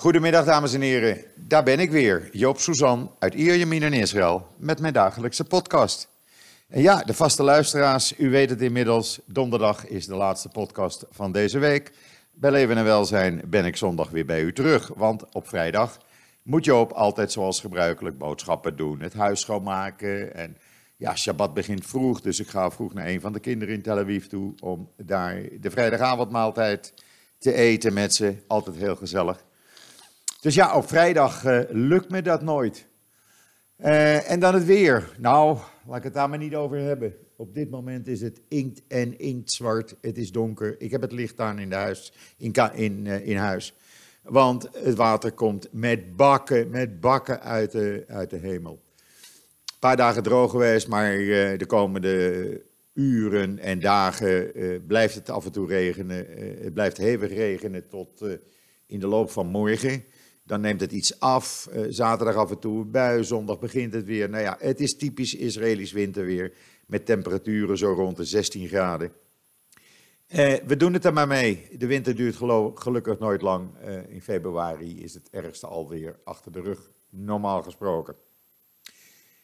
Goedemiddag dames en heren, daar ben ik weer, Joop Suzan uit Ierjemien in Israël met mijn dagelijkse podcast. En ja, de vaste luisteraars, u weet het inmiddels, donderdag is de laatste podcast van deze week. Bij Leven en Welzijn ben ik zondag weer bij u terug, want op vrijdag moet Joop altijd zoals gebruikelijk boodschappen doen, het huis schoonmaken en ja, Shabbat begint vroeg, dus ik ga vroeg naar een van de kinderen in Tel Aviv toe om daar de vrijdagavondmaaltijd te eten met ze, altijd heel gezellig. Dus ja, op vrijdag uh, lukt me dat nooit. Uh, en dan het weer. Nou, laat ik het daar maar niet over hebben. Op dit moment is het inkt en inktzwart. Het is donker. Ik heb het licht aan in, de huis, in, in, uh, in huis. Want het water komt met bakken, met bakken uit de, uit de hemel. Een paar dagen droog geweest, maar de komende uren en dagen blijft het af en toe regenen. het blijft hevig regenen tot in de loop van morgen. Dan neemt het iets af. Uh, zaterdag af en toe een bui. Zondag begint het weer. Nou ja, het is typisch Israëlisch winterweer. Met temperaturen zo rond de 16 graden. Uh, we doen het er maar mee. De winter duurt gelukkig nooit lang. Uh, in februari is het ergste alweer achter de rug, normaal gesproken.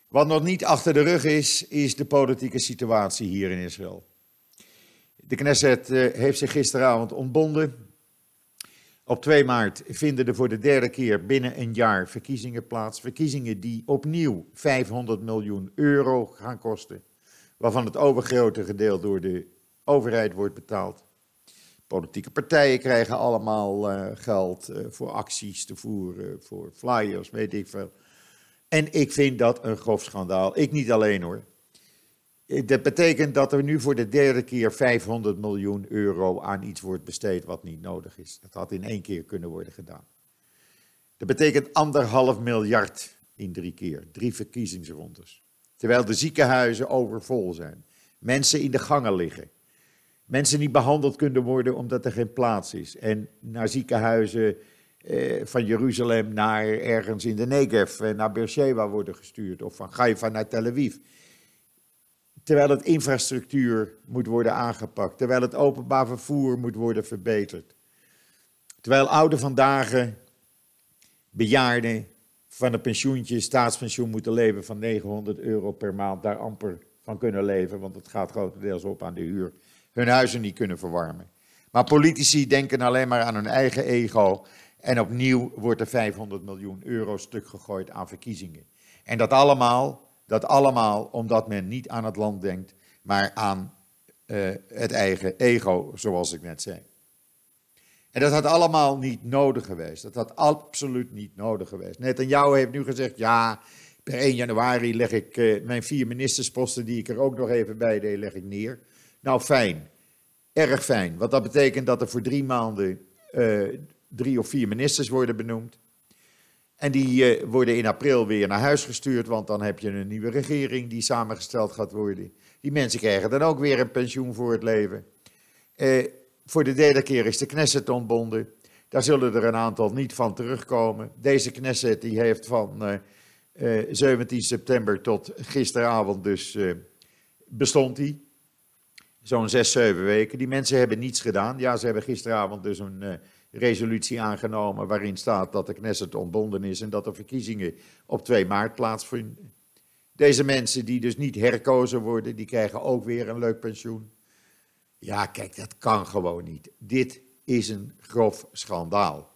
Wat nog niet achter de rug is, is de politieke situatie hier in Israël. De Knesset heeft zich gisteravond ontbonden. Op 2 maart vinden er voor de derde keer binnen een jaar verkiezingen plaats. Verkiezingen die opnieuw 500 miljoen euro gaan kosten. Waarvan het overgrote gedeelte door de overheid wordt betaald. Politieke partijen krijgen allemaal uh, geld uh, voor acties te voeren, voor flyers, weet ik veel. En ik vind dat een grof schandaal. Ik niet alleen hoor. Dat betekent dat er nu voor de derde keer 500 miljoen euro aan iets wordt besteed wat niet nodig is. Dat had in één keer kunnen worden gedaan. Dat betekent anderhalf miljard in drie keer, drie verkiezingsrondes. Terwijl de ziekenhuizen overvol zijn, mensen in de gangen liggen, mensen niet behandeld kunnen worden omdat er geen plaats is. En naar ziekenhuizen eh, van Jeruzalem naar ergens in de Negev, eh, naar Beersheba worden gestuurd, of van Haifa naar Tel Aviv terwijl het infrastructuur moet worden aangepakt, terwijl het openbaar vervoer moet worden verbeterd. Terwijl oude vandaag bejaarden van een pensioentje, staatspensioen moeten leven van 900 euro per maand, daar amper van kunnen leven, want het gaat grotendeels op aan de huur, hun huizen niet kunnen verwarmen. Maar politici denken alleen maar aan hun eigen ego en opnieuw wordt er 500 miljoen euro stuk gegooid aan verkiezingen. En dat allemaal dat allemaal omdat men niet aan het land denkt, maar aan uh, het eigen ego, zoals ik net zei. En dat had allemaal niet nodig geweest. Dat had absoluut niet nodig geweest. Net en jou heeft nu gezegd, ja, per 1 januari leg ik uh, mijn vier ministersposten, die ik er ook nog even bij deed, leg ik neer. Nou, fijn. Erg fijn. Want dat betekent dat er voor drie maanden uh, drie of vier ministers worden benoemd. En die uh, worden in april weer naar huis gestuurd, want dan heb je een nieuwe regering die samengesteld gaat worden. Die mensen krijgen dan ook weer een pensioen voor het leven. Uh, voor de derde keer is de Knesset ontbonden. Daar zullen er een aantal niet van terugkomen. Deze Knesset die heeft van uh, 17 september tot gisteravond dus bestond die. Zo'n zes, zeven weken. Die mensen hebben niets gedaan. Ja, ze hebben gisteravond dus een resolutie aangenomen waarin staat dat de Knesset ontbonden is en dat er verkiezingen op 2 maart plaatsvinden. Deze mensen die dus niet herkozen worden, die krijgen ook weer een leuk pensioen. Ja, kijk, dat kan gewoon niet. Dit is een grof schandaal.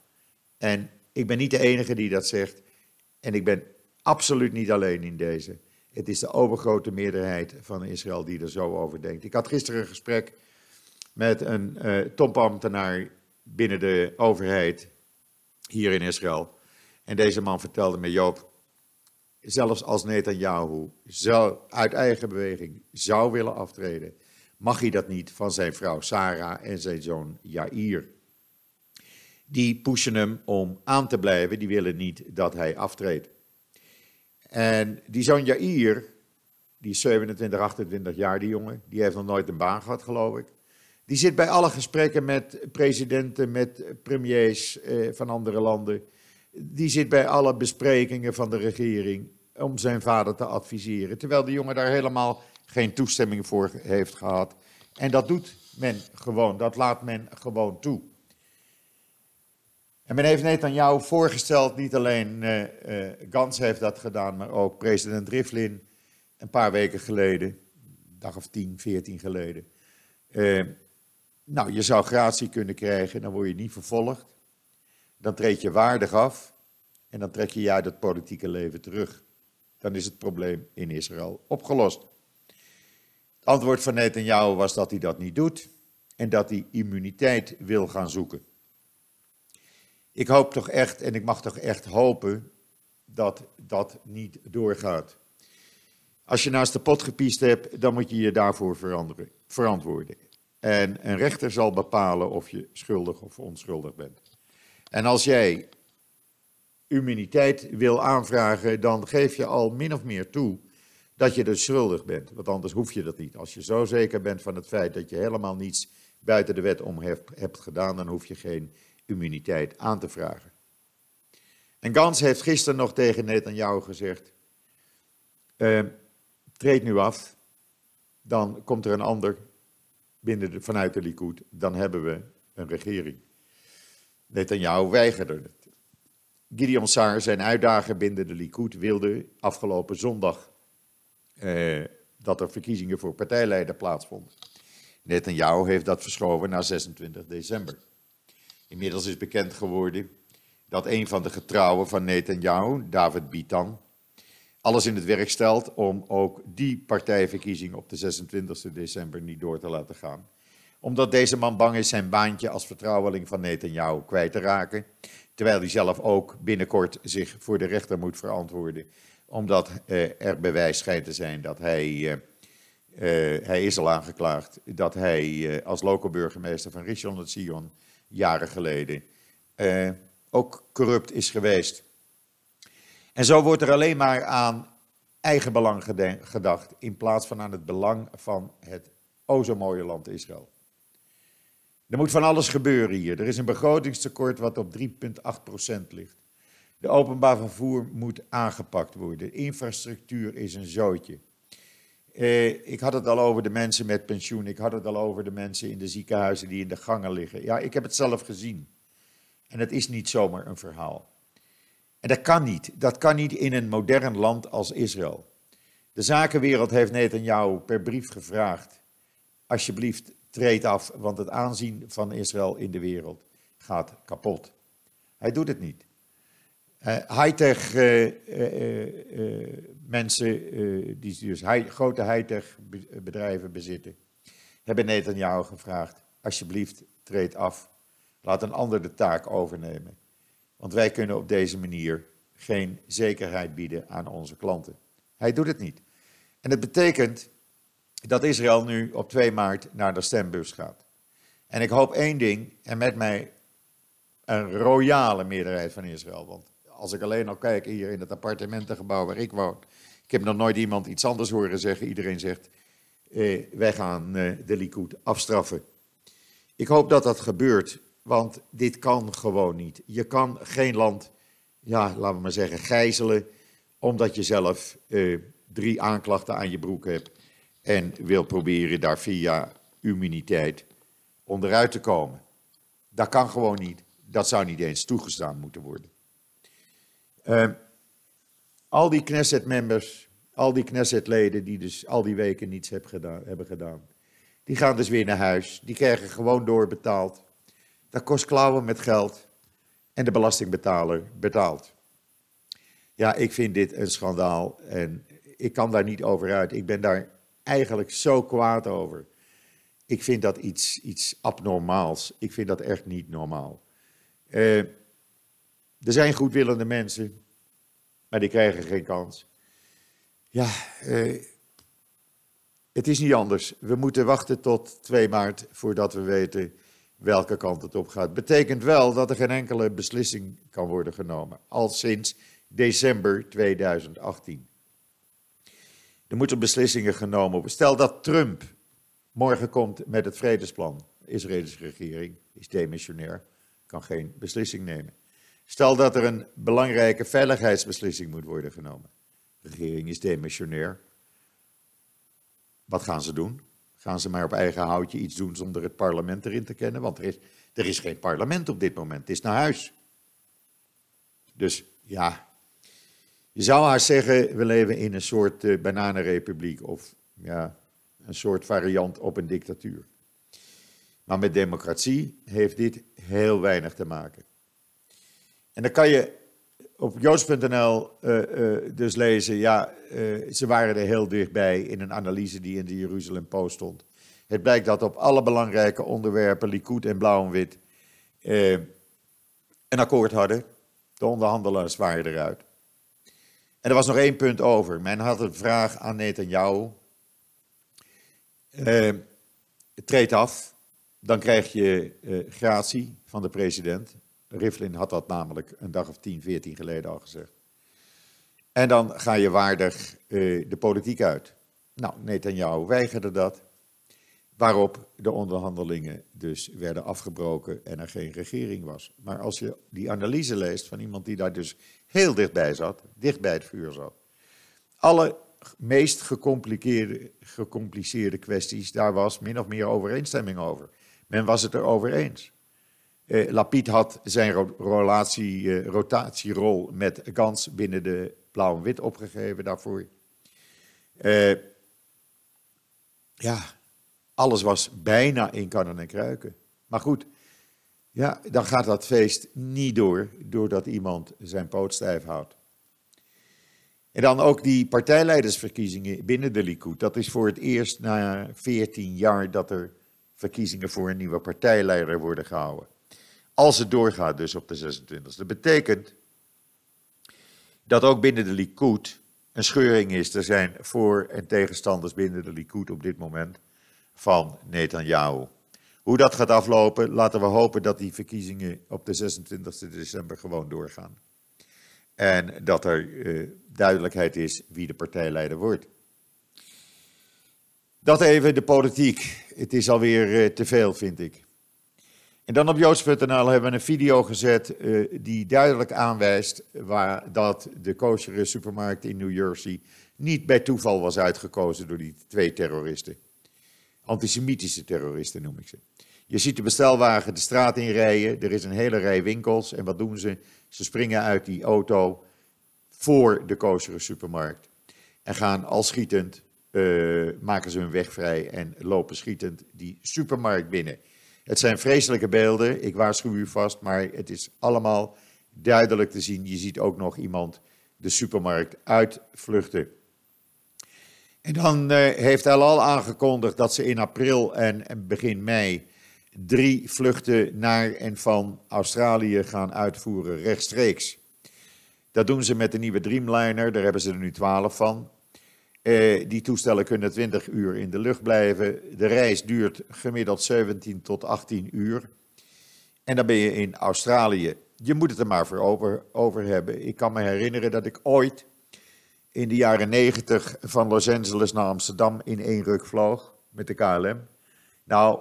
En ik ben niet de enige die dat zegt. En ik ben absoluut niet alleen in deze. Het is de overgrote meerderheid van Israël die er zo over denkt. Ik had gisteren een gesprek met een uh, topambtenaar binnen de overheid hier in Israël. En deze man vertelde me, Joop, zelfs als Netanyahu zou, uit eigen beweging zou willen aftreden, mag hij dat niet van zijn vrouw Sarah en zijn zoon Jair. Die pushen hem om aan te blijven, die willen niet dat hij aftreedt. En die zoon Jair, die is 27, 28 jaar, die jongen, die heeft nog nooit een baan gehad, geloof ik. Die zit bij alle gesprekken met presidenten, met premiers eh, van andere landen. Die zit bij alle besprekingen van de regering om zijn vader te adviseren. Terwijl de jongen daar helemaal geen toestemming voor heeft gehad. En dat doet men gewoon, dat laat men gewoon toe. En men heeft Netanyahu voorgesteld, niet alleen uh, uh, Gans heeft dat gedaan, maar ook president Rivlin een paar weken geleden, dag of tien, veertien geleden. Nou, je zou gratie kunnen krijgen, dan word je niet vervolgd. Dan treed je waardig af en dan trek je uit het politieke leven terug. Dan is het probleem in Israël opgelost. Het antwoord van Netanyahu was dat hij dat niet doet en dat hij immuniteit wil gaan zoeken. Ik hoop toch echt, en ik mag toch echt hopen, dat dat niet doorgaat. Als je naast de pot gepiest hebt, dan moet je je daarvoor verantwoorden. En een rechter zal bepalen of je schuldig of onschuldig bent. En als jij immuniteit wil aanvragen, dan geef je al min of meer toe dat je dus schuldig bent. Want anders hoef je dat niet. Als je zo zeker bent van het feit dat je helemaal niets buiten de wet om hebt, gedaan, dan hoef je geen immuniteit aan te vragen. En Gans heeft gisteren nog tegen Netanyahu gezegd: uh, treed nu af, dan komt er een ander binnen de, vanuit de Likud, dan hebben we een regering. Netanyahu weigerde het. Gideon Saar, zijn uitdager binnen de Likud, wilde afgelopen zondag eh, dat er verkiezingen voor partijleider plaatsvonden. Netanyahu heeft dat verschoven naar 26 december. Inmiddels is bekend geworden dat een van de getrouwen van Netanyahu, David Bitan, alles in het werk stelt om ook die partijverkiezing op de 26 december niet door te laten gaan. Omdat deze man bang is zijn baantje als vertrouweling van Netanyahu kwijt te raken, terwijl hij zelf ook binnenkort zich voor de rechter moet verantwoorden, omdat eh, er bewijs schijnt te zijn dat hij, eh, eh, hij is al aangeklaagd, dat hij eh, als lokale burgemeester van Rishon LeZion jaren geleden ook corrupt is geweest. En zo wordt er alleen maar aan eigen belang gedacht, in plaats van aan het belang van het o zo mooie land Israël. Er moet van alles gebeuren hier. Er is een begrotingstekort wat op 3,8% ligt. De openbaar vervoer moet aangepakt worden. Infrastructuur is een zootje. Eh, ik had het al over de mensen met pensioen. Ik had het al over de mensen in de ziekenhuizen die in de gangen liggen. Ja, ik heb het zelf gezien. En het is niet zomaar een verhaal. En dat kan niet. Dat kan niet in een modern land als Israël. De zakenwereld heeft Netanyahu per brief gevraagd: alsjeblieft, treed af, want het aanzien van Israël in de wereld gaat kapot. Hij doet het niet. Uh, high-tech mensen, die dus grote high-tech bedrijven bezitten, hebben Netanyahu gevraagd: alsjeblieft, treed af. Laat een ander de taak overnemen. Want wij kunnen op deze manier geen zekerheid bieden aan onze klanten. Hij doet het niet. En het betekent dat Israël nu op 2 maart naar de stembus gaat. En ik hoop één ding, en met mij een royale meerderheid van Israël. Want als ik alleen al kijk hier in het appartementengebouw waar ik woon, ik heb nog nooit iemand iets anders horen zeggen. Iedereen zegt, eh, wij gaan eh, de Likud afstraffen. Ik hoop dat dat gebeurt, want dit kan gewoon niet. Je kan geen land, ja, laten we maar zeggen, gijzelen, omdat je zelf eh, drie aanklachten aan je broek hebt en wil proberen daar via immuniteit onderuit te komen. Dat kan gewoon niet. Dat zou niet eens toegestaan moeten worden. Uh, al die Knesset-members, al die Knesset-leden die dus al die weken niets hebben gedaan, die gaan dus weer naar huis. Die krijgen gewoon doorbetaald. Dat kost klauwen met geld en de belastingbetaler betaalt. Ja, ik vind dit een schandaal en ik kan daar niet over uit. Ik ben daar eigenlijk zo kwaad over. Ik vind dat iets, iets abnormaals. Ik vind dat echt niet normaal. Uh, er zijn goedwillende mensen, maar die krijgen geen kans. Ja, uh, het is niet anders. We moeten wachten tot 2 maart voordat we weten welke kant het op gaat. Betekent wel dat er geen enkele beslissing kan worden genomen, al sinds december 2018. Er moeten beslissingen genomen worden. Stel dat Trump morgen komt met het vredesplan. De Israëlische regering is demissionair, kan geen beslissing nemen. Stel dat er een belangrijke veiligheidsbeslissing moet worden genomen. De regering is demissionair. Wat gaan ze doen? Gaan ze maar op eigen houtje iets doen zonder het parlement erin te kennen? Want er is, er is geen parlement op dit moment. Het is naar huis. Dus ja, je zou haast zeggen, we leven in een soort uh, bananenrepubliek of ja, een soort variant op een dictatuur. Maar met democratie heeft dit heel weinig te maken. En dan kan je op joods.nl uh, uh, dus lezen, ja, uh, ze waren er heel dichtbij in een analyse die in de Jeruzalem Post stond. Het blijkt dat op alle belangrijke onderwerpen, Likud en Blauw en Wit, een akkoord hadden. De onderhandelaars waren eruit. En er was nog één punt over. Men had een vraag aan Netanyahu. Uh, treed af, dan krijg je gratie van de president. Rivlin had dat namelijk een dag of 10, 14 geleden al gezegd. En dan ga je waardig uh, de politiek uit. Nou, Netanyahu weigerde dat. Waarop de onderhandelingen dus werden afgebroken en er geen regering was. Maar als je die analyse leest van iemand die daar dus heel dichtbij zat, dicht bij het vuur zat. Alle meest gecompliceerde, gecompliceerde kwesties, daar was min of meer overeenstemming over. Men was het erover eens. Eh, had zijn relatie, eh, rotatierol met Gans binnen de blauw en wit opgegeven daarvoor. Eh, ja, alles was bijna in kannen en kruiken. Maar goed, ja, dan gaat dat feest niet door, doordat iemand zijn poot stijf houdt. En dan ook die partijleidersverkiezingen binnen de Likud. Dat is voor het eerst na 14 jaar dat er verkiezingen voor een nieuwe partijleider worden gehouden. Als het doorgaat dus op de 26e. Dat betekent dat ook binnen de Likud een scheuring is. Er zijn voor- en tegenstanders binnen de Likud op dit moment van Netanyahu. Hoe dat gaat aflopen, laten we hopen dat die verkiezingen op de 26 december gewoon doorgaan. En dat er uh, duidelijkheid is wie de partijleider wordt. Dat even de politiek. Het is alweer uh, te veel, vind ik. En dan op joods.nl hebben we een video gezet uh, die duidelijk aanwijst waar, dat de kosheren supermarkt in New Jersey niet bij toeval was uitgekozen door die twee terroristen. Antisemitische terroristen noem ik ze. Je ziet de bestelwagen de straat in rijden. Er is een hele rij winkels. En wat doen ze? Ze springen uit die auto voor de kosheren supermarkt. En gaan al schietend, uh, maken ze hun weg vrij en lopen schietend die supermarkt binnen. Het zijn vreselijke beelden, ik waarschuw u vast, maar het is allemaal duidelijk te zien. Je ziet ook nog iemand de supermarkt uitvluchten. En dan uh, heeft al aangekondigd dat ze in april en, en begin mei drie vluchten naar en van Australië gaan uitvoeren rechtstreeks. Dat doen ze met de nieuwe Dreamliner, daar hebben ze er nu 12 van. Eh, die toestellen kunnen 20 uur in de lucht blijven. De reis duurt gemiddeld 17 tot 18 uur. En dan ben je in Australië. Je moet het er maar voor over, over hebben. Ik kan me herinneren dat ik ooit in de jaren 90 van Los Angeles naar Amsterdam in één ruk vloog met de KLM. Nou,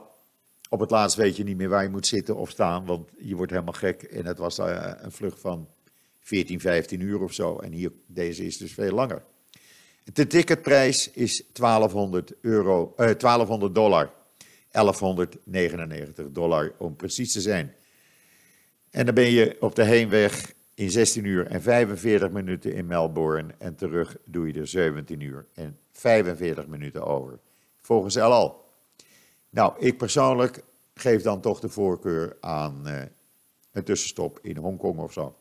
op het laatst weet je niet meer waar je moet zitten of staan, want je wordt helemaal gek. En het was uh, een vlucht van 14, 15 uur of zo. En hier, deze is dus veel langer. De ticketprijs is 1200, euro, uh, 1200 dollar. 1199 dollar om precies te zijn. En dan ben je op de heenweg in 16 uur en 45 minuten in Melbourne. En terug doe je er 17 uur en 45 minuten over. Volgens El Al. Nou, ik persoonlijk geef dan toch de voorkeur aan uh, een tussenstop in Hongkong of zo.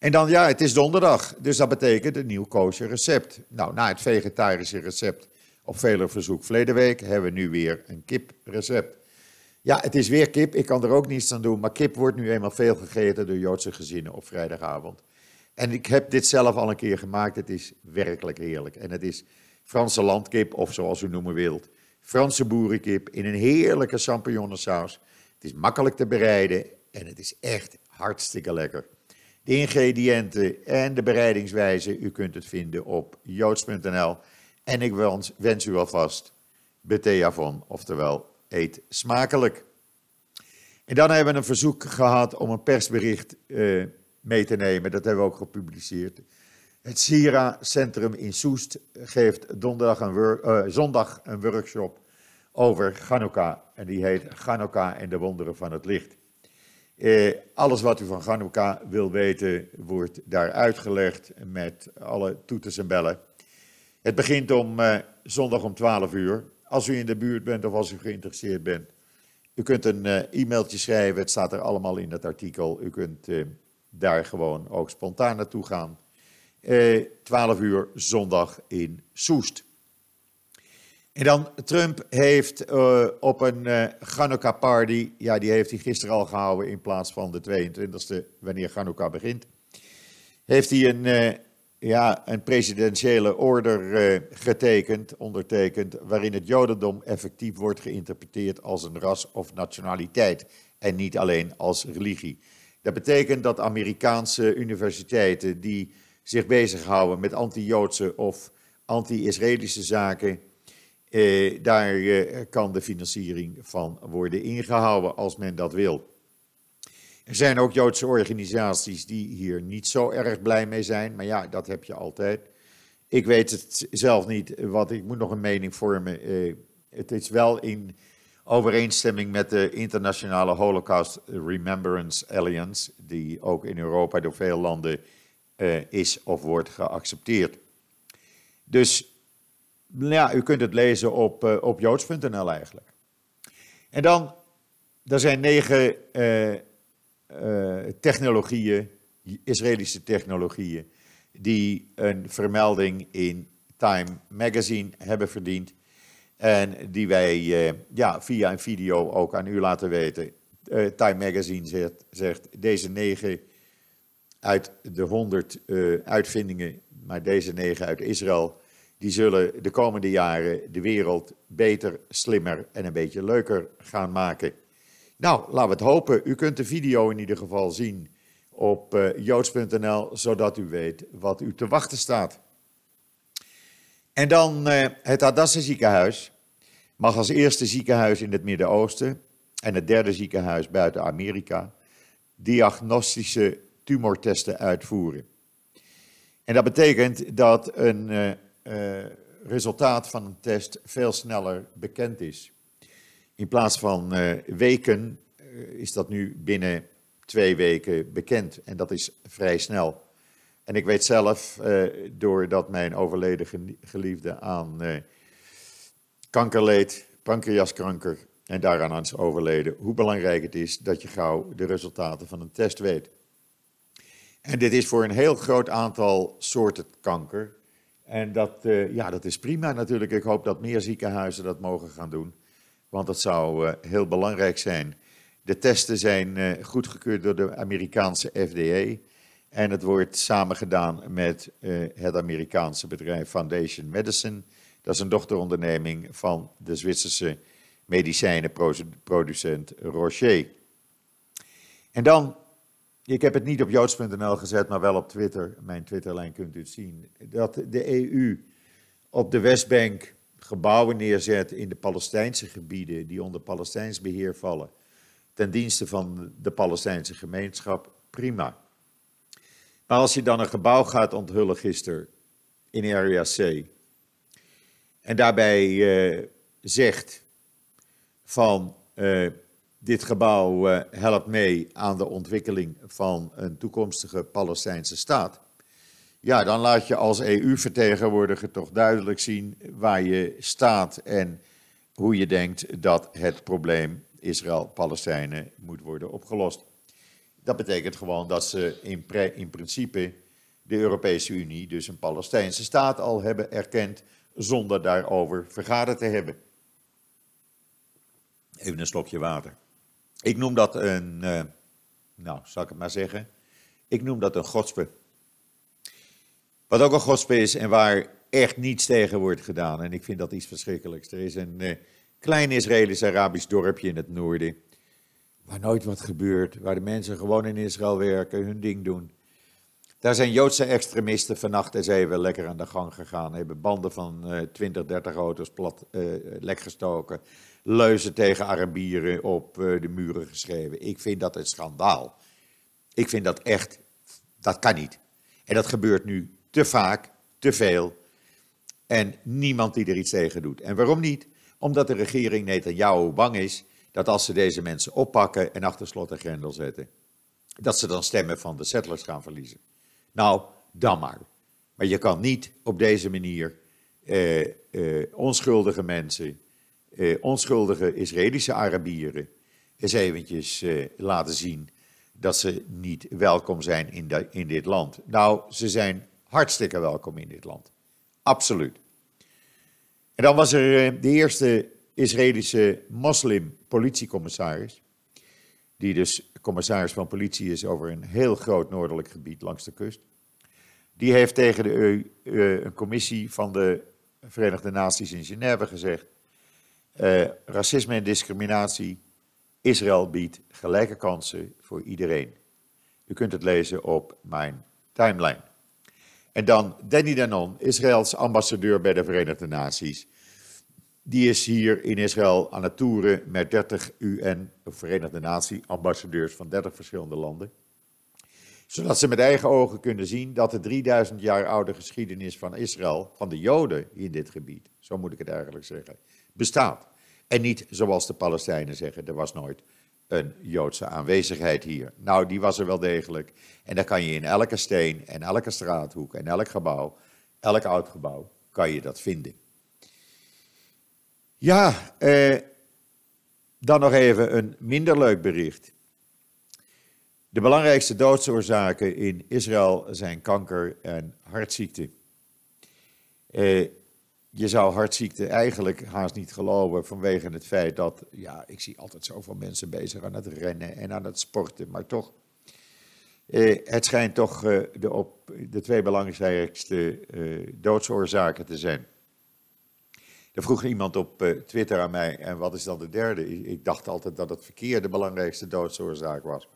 En dan, ja, het is donderdag, dus dat betekent een nieuw kosher recept. Nou, na het vegetarische recept op vele verzoek verleden week hebben we nu weer een kiprecept. Ja, het is weer kip, ik kan er ook niets aan doen, maar kip wordt nu eenmaal veel gegeten door Joodse gezinnen op vrijdagavond. En ik heb dit zelf al een keer gemaakt, het is werkelijk heerlijk. En het is Franse landkip, of zoals u noemen wilt, Franse boerenkip in een heerlijke champignonsaus. Het is makkelijk te bereiden en het is echt hartstikke lekker. De ingrediënten en de bereidingswijze, u kunt het vinden op joods.nl. En ik wens, wens u alvast beteavon, oftewel eet smakelijk. En dan hebben we een verzoek gehad om een persbericht uh, mee te nemen. Dat hebben we ook gepubliceerd. Het Sira Centrum in Soest geeft donderdag uh, zondag een workshop over Chanukka. En die heet Chanukka en de wonderen van het licht. Eh, alles wat u van Hanukkah wil weten, wordt daar uitgelegd met alle toeters en bellen. Het begint om eh, zondag om 12 uur. Als u in de buurt bent of als u geïnteresseerd bent, u kunt een uh, e-mailtje schrijven. Het staat er allemaal in het artikel. U kunt uh, daar gewoon ook spontaan naartoe gaan. 12 uur zondag in Soest. En dan Trump heeft uh, op een uh, Hanukkah party, ja die heeft hij gisteren al gehouden in plaats van de 22e, wanneer Hanukkah begint, heeft hij een, uh, ja, een presidentiële order getekend, ondertekend, waarin het jodendom effectief wordt geïnterpreteerd als een ras of nationaliteit en niet alleen als religie. Dat betekent dat Amerikaanse universiteiten die zich bezighouden met anti-Joodse of anti-Israëlische zaken, eh, daar eh, kan de financiering van worden ingehouden als men dat wil. Er zijn ook Joodse organisaties die hier niet zo erg blij mee zijn, maar ja, dat heb je altijd. Ik weet het zelf niet, wat ik moet nog een mening vormen. Eh, het is wel in overeenstemming met de internationale Holocaust Remembrance Alliance, die ook in Europa door veel landen uh, is of wordt geaccepteerd. Dus ja, u kunt het lezen op, uh, op joods.nl eigenlijk. En dan, er zijn negen uh, technologieën, Israëlische technologieën, die een vermelding in Time Magazine hebben verdiend. En die wij ja, via een video ook aan u laten weten. Time Magazine zegt, zegt deze negen uit de honderd uitvindingen, maar deze negen uit Israël, die zullen de komende jaren de wereld beter, slimmer en een beetje leuker gaan maken. Nou, laten we het hopen. U kunt de video in ieder geval zien op uh, joods.nl, zodat u weet wat u te wachten staat. En dan uh, het Hadassah ziekenhuis mag als eerste ziekenhuis in het Midden-Oosten en het derde ziekenhuis buiten Amerika diagnostische tumortesten uitvoeren. En dat betekent dat een uh, uh, resultaat van een test veel sneller bekend is. In plaats van uh, weken uh, is dat nu binnen twee weken bekend en dat is vrij snel. En ik weet zelf, doordat mijn overleden geliefde aan kanker leed, pancreaskanker, en daaraan is overleden, hoe belangrijk het is dat je gauw de resultaten van een test weet. En dit is voor een heel groot aantal soorten kanker en dat, uh, ja, dat is prima natuurlijk. Ik hoop dat meer ziekenhuizen dat mogen gaan doen, want dat zou uh, heel belangrijk zijn. De testen zijn uh, goedgekeurd door de Amerikaanse FDA en het wordt samengedaan met het Amerikaanse bedrijf Foundation Medicine. Dat is een dochteronderneming van de Zwitserse medicijnenproducent Rocher. En dan ik heb het niet op joods.nl gezet, maar wel op Twitter. Mijn Twitterlijn kunt u het zien. Dat de EU op de Westbank gebouwen neerzet in de Palestijnse gebieden die onder Palestijns beheer vallen. Ten dienste van de Palestijnse gemeenschap, prima. Maar als je dan een gebouw gaat onthullen gisteren in Area C. En daarbij uh, zegt van uh, dit gebouw uh, helpt mee aan de ontwikkeling van een toekomstige Palestijnse staat. Ja, dan laat je als EU-vertegenwoordiger toch duidelijk zien waar je staat en hoe je denkt dat het probleem Israël-Palestijnen moet worden opgelost. Dat betekent gewoon dat ze in, in principe de Europese Unie, dus een Palestijnse staat, al hebben erkend zonder daarover vergaderd te hebben. Even een slokje water. Ik noem dat een, uh, nou, zal ik het maar zeggen, ik noem dat een godspe. Wat ook een godspe is en waar echt niets tegen wordt gedaan. En ik vind dat iets verschrikkelijks. Er is een uh, klein Israëlisch-Arabisch dorpje in het noorden, waar nooit wat gebeurt, waar de mensen gewoon in Israël werken, hun ding doen. Daar zijn Joodse extremisten vannacht eens even lekker aan de gang gegaan. Hebben banden van uh, 20, 30 auto's plat, uh, lek gestoken leuzen tegen Arabieren op eh, de muren geschreven. Ik vind dat een schandaal. Ik vind dat echt, dat kan niet. En dat gebeurt nu te vaak, te veel. En niemand die er iets tegen doet. En waarom niet? Omdat de regering Netanyahu bang is dat als ze deze mensen oppakken en achter slot en grendel zetten, dat ze dan stemmen van de settlers gaan verliezen. Nou, dan maar. Maar je kan niet op deze manier eh, eh, onschuldige mensen, eh, onschuldige Israëlische Arabieren, eens eventjes eh, laten zien dat ze niet welkom zijn in, in dit land. Nou, ze zijn hartstikke welkom in dit land. Absoluut. En dan was er eh, de eerste Israëlische moslim-politiecommissaris, die dus commissaris van politie is over een heel groot noordelijk gebied langs de kust. Die heeft tegen de, uh, een commissie van de Verenigde Naties in Genève gezegd: uh, racisme en discriminatie, Israël biedt gelijke kansen voor iedereen. U kunt het lezen op mijn timeline. En dan Danny Danon, Israëls ambassadeur bij de Verenigde Naties. Die is hier in Israël aan het toeren met 30 UN, Verenigde Natie, ambassadeurs van 30 verschillende landen. Zodat ze met eigen ogen kunnen zien dat de 3000 jaar oude geschiedenis van Israël, van de Joden in dit gebied, zo moet ik het eigenlijk zeggen, bestaat. En niet zoals de Palestijnen zeggen, er was nooit een Joodse aanwezigheid hier. Nou, die was er wel degelijk. En dan kan je in elke steen en elke straathoek en elk gebouw, elk oud gebouw, kan je dat vinden. Ja, eh, dan nog even een minder leuk bericht. De belangrijkste doodsoorzaken in Israël zijn kanker en hartziekte. Eh, je zou hartziekte eigenlijk haast niet geloven vanwege het feit dat, ja, ik zie altijd zoveel mensen bezig aan het rennen en aan het sporten, maar toch, eh, het schijnt toch eh, de, op, de twee belangrijkste eh, doodsoorzaken te zijn. Er vroeg iemand op eh, Twitter aan mij, en wat is dan de derde? Ik dacht altijd dat het verkeer de belangrijkste doodsoorzaak was.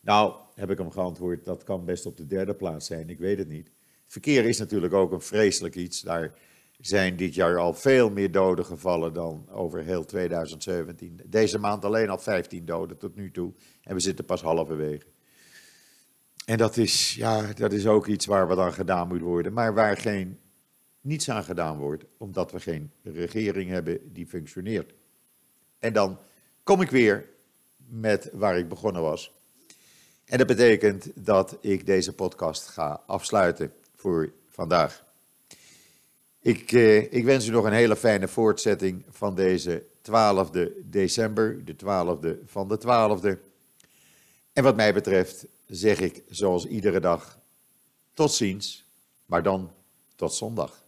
Nou, heb ik hem geantwoord, dat kan best op de derde plaats zijn, ik weet het niet. Verkeer is natuurlijk ook een vreselijk iets, daar zijn dit jaar al veel meer doden gevallen dan over heel 2017. Deze maand alleen al 15 doden tot nu toe en we zitten pas halverwege. En dat is, ja, dat is ook iets waar wat aan gedaan moet worden, maar waar geen niets aan gedaan wordt, omdat we geen regering hebben die functioneert. En dan kom ik weer met waar ik begonnen was. En dat betekent dat ik deze podcast ga afsluiten voor vandaag. Ik, eh, ik wens u nog een hele fijne voortzetting van deze 12e december, de 12e van de 12e. En wat mij betreft zeg ik zoals iedere dag tot ziens, maar dan tot zondag.